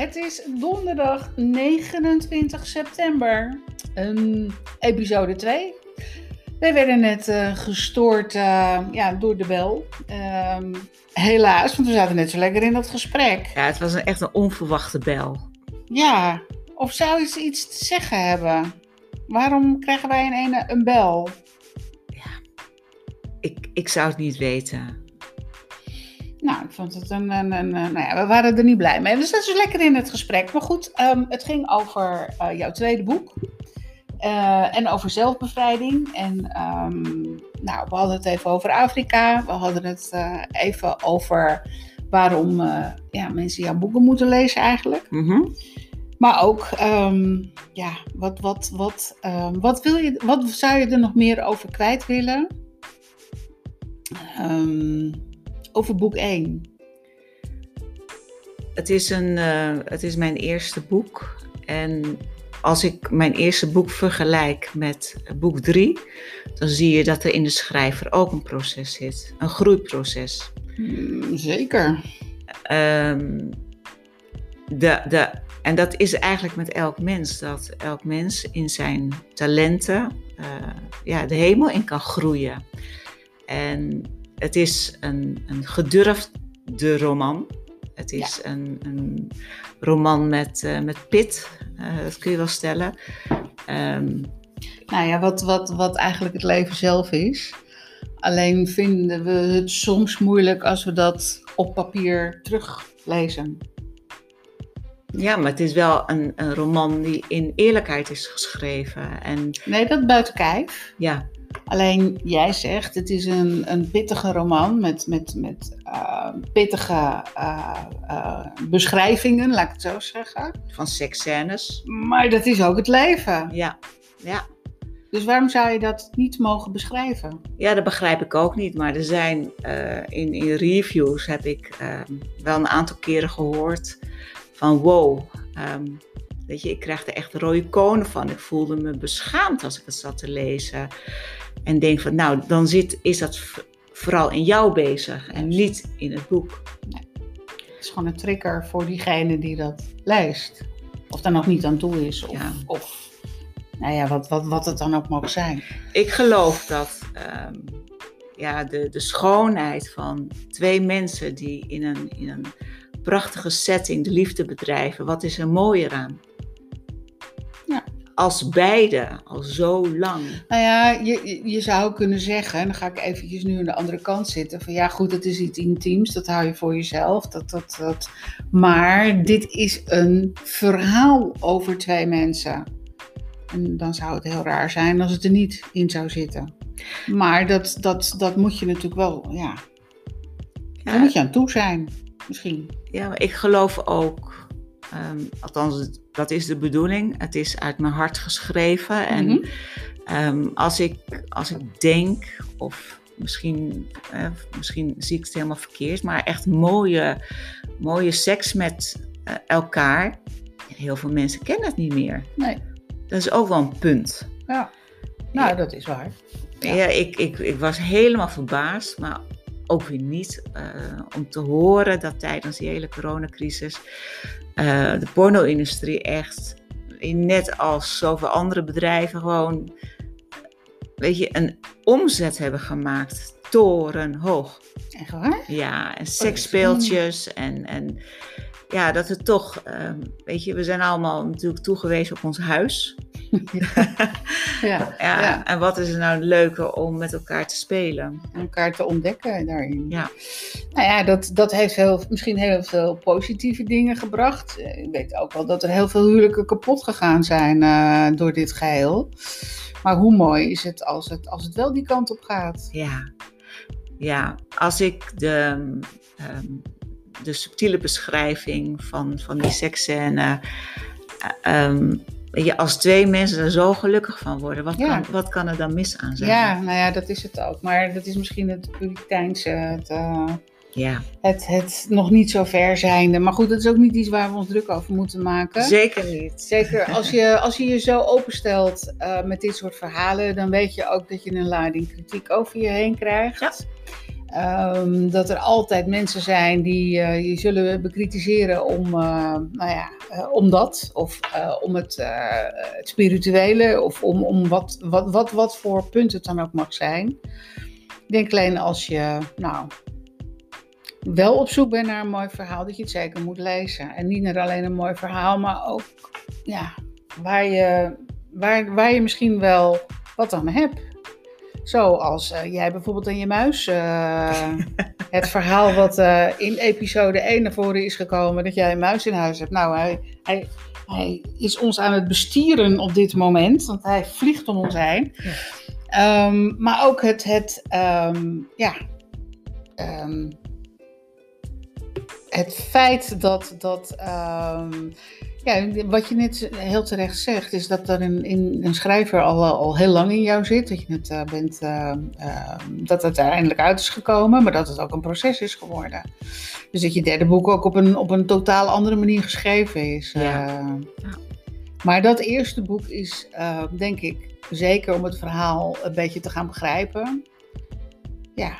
Het is donderdag 29 september, um, episode 2. Wij werden net uh, gestoord uh, ja, door de bel. Um, helaas, want we zaten net zo lekker in dat gesprek. Ja, het was een, echt een onverwachte bel. Ja, of zou ze iets te zeggen hebben? Waarom krijgen wij in ene een bel? Ja, ik, ik zou het niet weten. Nou, ik vond het een, een, een, Nou ja, we waren er niet blij mee. Dus dat is lekker in het gesprek. Maar goed, um, het ging over uh, jouw tweede boek. Uh, en over zelfbevrijding. En um, nou, we hadden het even over Afrika. We hadden het uh, even over waarom ja, mensen jouw boeken moeten lezen eigenlijk. -hmm. Maar ook, um, ja, wat, wat, wat, wat, wil je, wat zou je er nog meer over kwijt willen? Over boek 1? Het is, een, uh, het is mijn eerste boek. En als ik mijn eerste boek vergelijk met boek 3, dan zie je dat er in de schrijver ook een proces zit. Een groeiproces. Mm, zeker. Um, de, de, en dat is eigenlijk met elk mens. Dat elk mens in zijn talenten uh, ja, de hemel in kan groeien. En het is een, een gedurfde roman. Het is ja. een, een, roman met, uh, met pit, uh, dat kun je wel stellen. Um, nou ja, wat, wat, wat eigenlijk het leven zelf is. Alleen vinden we het soms moeilijk als we dat op papier teruglezen. Ja, maar het is wel een, een roman die in eerlijkheid is geschreven. En... Nee, dat buiten kijf. Ja. Alleen jij zegt, het is een, een pittige roman met, met, met uh, pittige uh, uh, beschrijvingen, laat ik het zo zeggen. Van seksscènes. Maar dat is ook het leven. Ja, ja. Dus waarom zou je dat niet mogen beschrijven? Ja, dat begrijp ik ook niet. Maar er zijn in, in reviews heb ik wel een aantal keren gehoord van wow. Um, weet je, ik krijg er echt rode konen van. Ik voelde me beschaamd als ik het zat te lezen. En denk van, nou, dan zit, is dat vooral in jou bezig en niet in het boek. Nee. Het is gewoon een trigger voor diegene die dat leest. Of daar nog niet aan toe is. Of, Ja. of nou ja, wat, wat, wat het dan ook mag zijn. Ik geloof dat um, ja, de, de schoonheid van twee mensen die in een, in een prachtige setting de liefde bedrijven, wat is er mooier aan? Als beide al zo lang. Nou ja, je, je zou kunnen zeggen, en dan ga ik eventjes nu aan de andere kant zitten, van ja goed, het is iets intiems, dat hou je voor jezelf. Dat, dat, dat. Maar dit is een verhaal over twee mensen. En dan zou het heel raar zijn als het er niet in zou zitten. Maar dat, dat, dat moet je natuurlijk wel, ja, Ja. daar moet je aan toe zijn, misschien. Ja, maar ik geloof ook, um, althans, dat is de bedoeling. Het is uit mijn hart geschreven. En Mhm. um, als, ik, als ik denk, of misschien, eh, misschien zie ik het helemaal verkeerd, maar echt mooie, mooie seks met eh, elkaar. Heel veel mensen kennen het niet meer. Nee, Dat is ook wel een punt. ja. Nou, Ja. dat is waar. Ja. Ja, ik, ik, ik was helemaal verbaasd, maar ook weer niet. eh, om te horen dat tijdens die hele coronacrisis eh, de porno-industrie echt, net als zoveel andere bedrijven, gewoon weet je, een omzet hebben gemaakt. Torenhoog. Echt waar? Ja, en seksspeeltjes en, en ja, dat het toch, ehm, weet je, we zijn allemaal natuurlijk toegewezen op ons huis. Ja, Ja, ja. En wat is er nou leuker om met elkaar te spelen? En elkaar te ontdekken daarin. Ja. Nou ja, dat, dat heeft heel, misschien heel veel positieve dingen gebracht. Ik weet ook wel dat er heel veel huwelijken kapot gegaan zijn eh, door dit geheel. Maar hoe mooi is het als, het als het wel die kant op gaat? Ja, ja. als ik de, ehm, de subtiele beschrijving van, van die seksscène. je, als twee mensen er zo gelukkig van worden, wat, Ja. kan, wat kan er dan mis aan zijn? Ja, nou ja, dat is het ook. Maar dat is misschien het Puriteinse, het, eh, Ja, het, het nog niet zo ver zijnde. Maar goed, dat is ook niet iets waar we ons druk over moeten maken. zeker niet. Zeker als je, als je je zo openstelt eh, met dit soort verhalen, dan weet je ook dat je een lading kritiek over je heen krijgt. Ja. Ehm, dat er altijd mensen zijn die eh, je zullen bekritiseren om, uh, nou ja, uh, om dat. Of om het, het, spirituele. Of om, om wat, wat, wat, wat voor punt het dan ook mag zijn. Ik denk alleen als je nou, wel op zoek bent naar een mooi verhaal, dat je het zeker moet lezen. En niet naar alleen een mooi verhaal, maar ook ja, waar, je, waar, waar je misschien wel wat aan hebt. Zoals uh, jij bijvoorbeeld aan je muis. Uh, het verhaal wat uh, in episode 1 naar voren is gekomen. Dat jij een muis in huis hebt. Nou, hij, hij, hij is ons aan het bestieren op dit moment. Want hij vliegt om ons heen. Ja. Um, maar ook het, het um, ja, um, het feit dat, dat um, ja, wat je net heel terecht zegt, is dat er een, in, een schrijver al, al heel lang in jou zit. Dat je het uh, bent, uh, uh, dat het uiteindelijk uit is gekomen, maar dat het ook een proces is geworden. Dus dat je derde boek ook op een, op een totaal andere manier geschreven is. Ja. ja. Maar dat eerste boek is, denk ik, zeker om het verhaal een beetje te gaan begrijpen. Ja,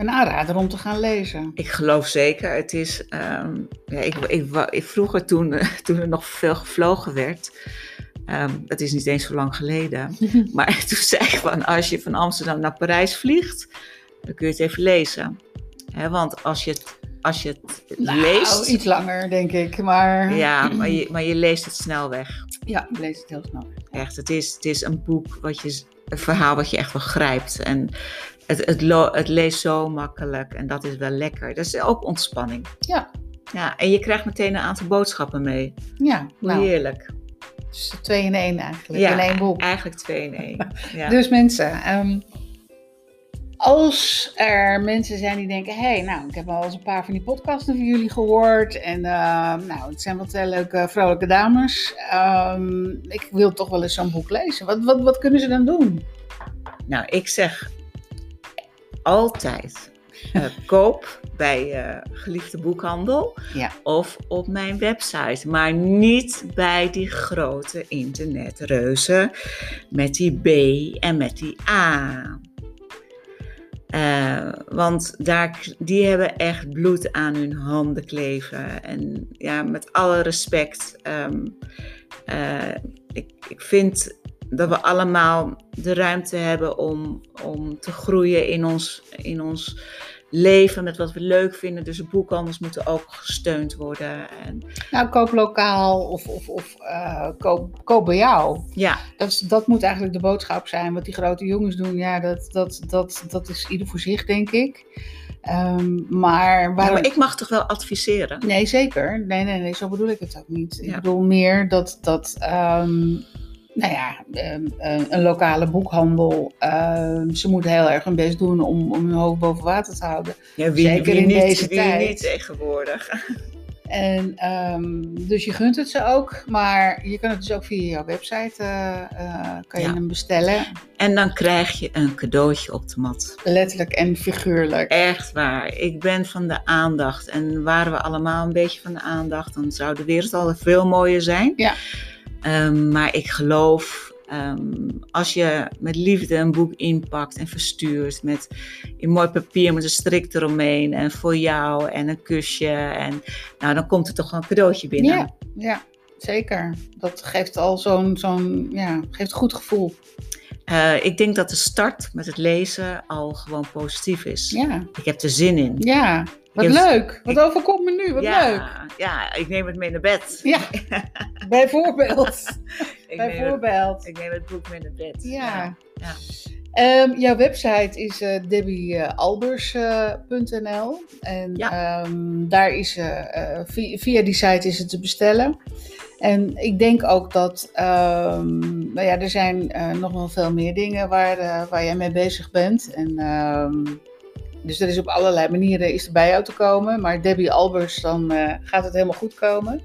een aanrader om te gaan lezen. Ik geloof zeker. Het is, um, ja, ik, ik, ik, vroeger toen, toen er nog veel gevlogen werd, um, dat is niet eens zo lang geleden, maar toen zei ik van als je van Amsterdam naar Parijs vliegt, dan kun je het even lezen. He, want als je het, als je het nou, leest... iets langer denk ik, maar... Ja, maar je, maar je leest het snel weg. Ja, je leest het heel snel weg. Echt, het is, het is een boek wat je een verhaal wat je echt wel grijpt. En het, het, het, leest zo makkelijk en dat is wel lekker. Dat is ook ontspanning. Ja. Ja, en je krijgt meteen een aantal boodschappen mee. Ja, nou, heerlijk. Dus twee in één eigenlijk, ja, in één boek. eigenlijk twee in één. Ja. dus mensen, um, als er mensen zijn die denken, hé, hey, nou, ik heb al eens een paar van die podcasten van jullie gehoord en uh, nou, het zijn wat uh, leuke vrouwelijke dames. Um, ik wil toch wel eens zo'n boek lezen. Wat, wat, wat kunnen ze dan doen? Nou, ik zeg altijd uh, koop bij uh, geliefde boekhandel ja. of op mijn website. Maar niet bij die grote internetreuzen met die B en met die A. Uh, want daar, die hebben echt bloed aan hun handen kleven. En ja, met alle respect, um, ik, ik vind dat we allemaal de ruimte hebben om, om te groeien in ons, in ons leven met wat we leuk vinden. Dus de boekhandels moeten ook gesteund worden. En... Nou, koop lokaal of, of, of uh, koop, koop bij jou. Ja. Dat, is, dat moet eigenlijk de boodschap zijn. Wat die grote jongens doen, ja, dat, dat, dat, dat is ieder voor zich, denk ik. Um, maar, waarom... ja, maar ik mag toch wel adviseren? Nee, zeker. Nee, nee, nee, zo bedoel ik het ook niet. Ja. Ik bedoel meer dat, dat um, nou ja, ehm, eh, een lokale boekhandel. Ehm, ze moeten heel erg hun best doen om, om hun hoofd boven water te houden. Ja, wie, Zeker wie in niet, deze wie tijd. niet tegenwoordig. En um, dus je gunt het ze ook, maar je kan het dus ook via jouw website uh, uh, kan je ja. hem bestellen. En dan krijg je een cadeautje op de mat. Letterlijk en figuurlijk. Echt waar. Ik ben van de aandacht. En waren we allemaal een beetje van de aandacht, dan zou de wereld al veel mooier zijn. Ja. Um, maar ik geloof, um, als je met liefde een boek inpakt en verstuurt met in mooi papier met een strik eromheen en voor jou en een kusje, en, nou, dan komt er toch een cadeautje binnen. Ja, ja zeker. Dat geeft al zo'n, zo'n ja, geeft goed gevoel. Uh, ik denk dat de start met het lezen al gewoon positief is. Ja. Ik heb er zin in. Ja, wat leuk. Wat ik, overkomt me nu? Wat ja, leuk. Ja, ik neem het mee naar bed. Ja, bijvoorbeeld. bijvoorbeeld. Het, ik neem het boek mee naar bed. Ja. ja. Um, jouw website is uh, debbiealbers.nl uh, en ja. um, daar is, uh, via, via, die site is het te bestellen. En ik denk ook dat, um, nou ja, er zijn nog wel veel meer dingen waar, waar jij mee bezig bent. En dus er is op allerlei manieren is er bij jou te komen. Maar Debbie Albers, dan uh, gaat het helemaal goed komen.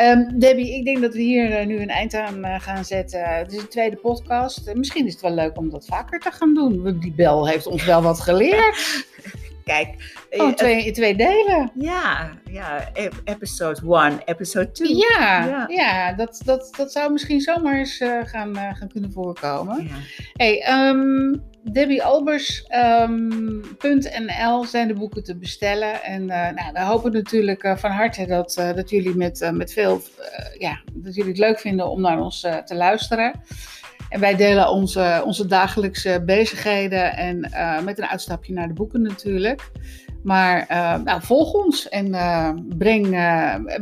Um, Debbie, ik denk dat we hier uh, nu een eind aan uh, gaan zetten. Het is een tweede podcast. misschien is het wel leuk om dat vaker te gaan doen. Die bel heeft ons wel wat geleerd. Kijk. Oh, eh, twee, in twee delen. Ja, ja, ep- episode 1, episode 2. Ja, Ja. ja. dat, dat, dat zou misschien zomaar eens eh, gaan, eh, gaan kunnen voorkomen. Ja. Hey, ehm DebbieAlbers.nl zijn de boeken te bestellen. En eh, nou, we hopen natuurlijk van harte dat, eh, dat jullie met, met veel, ja, dat jullie het leuk vinden om naar ons te luisteren. En wij delen onze, onze dagelijkse bezigheden en eh, met een uitstapje naar de boeken natuurlijk. Maar eh, nou, volg ons en eh, breng,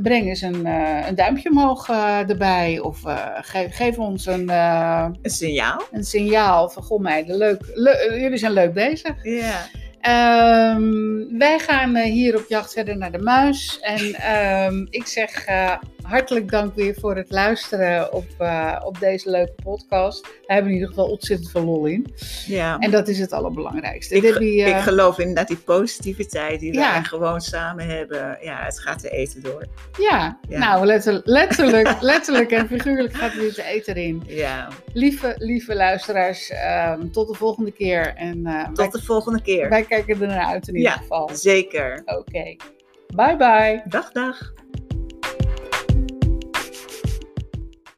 breng eens een, een duimpje omhoog erbij. Of geef, geef ons een, Een signaal? een signaal van, goh meiden, leuk, le- jullie zijn leuk bezig. Ja. Ehm, wij gaan eh, hier op jacht verder naar de muis. En ehm, ik zeg eh, hartelijk dank weer voor het luisteren op, eh, op deze leuke podcast. Daar hebben we in ieder geval ontzettend veel lol in. ja. En dat is het allerbelangrijkste. Ik, Debbie, ik geloof inderdaad die positiviteit die Ja. wij gewoon samen hebben. Ja, het gaat de eten door. ja, Ja. nou letter- letterlijk, letterlijk en figuurlijk gaat er weer te eten in. Ja, Lieve, lieve luisteraars, ehm, tot de volgende keer. En wij, tot de volgende keer. wij kijken er naar uit in ieder Ja. geval. Zeker. Oké, bye bye. Dag, dag.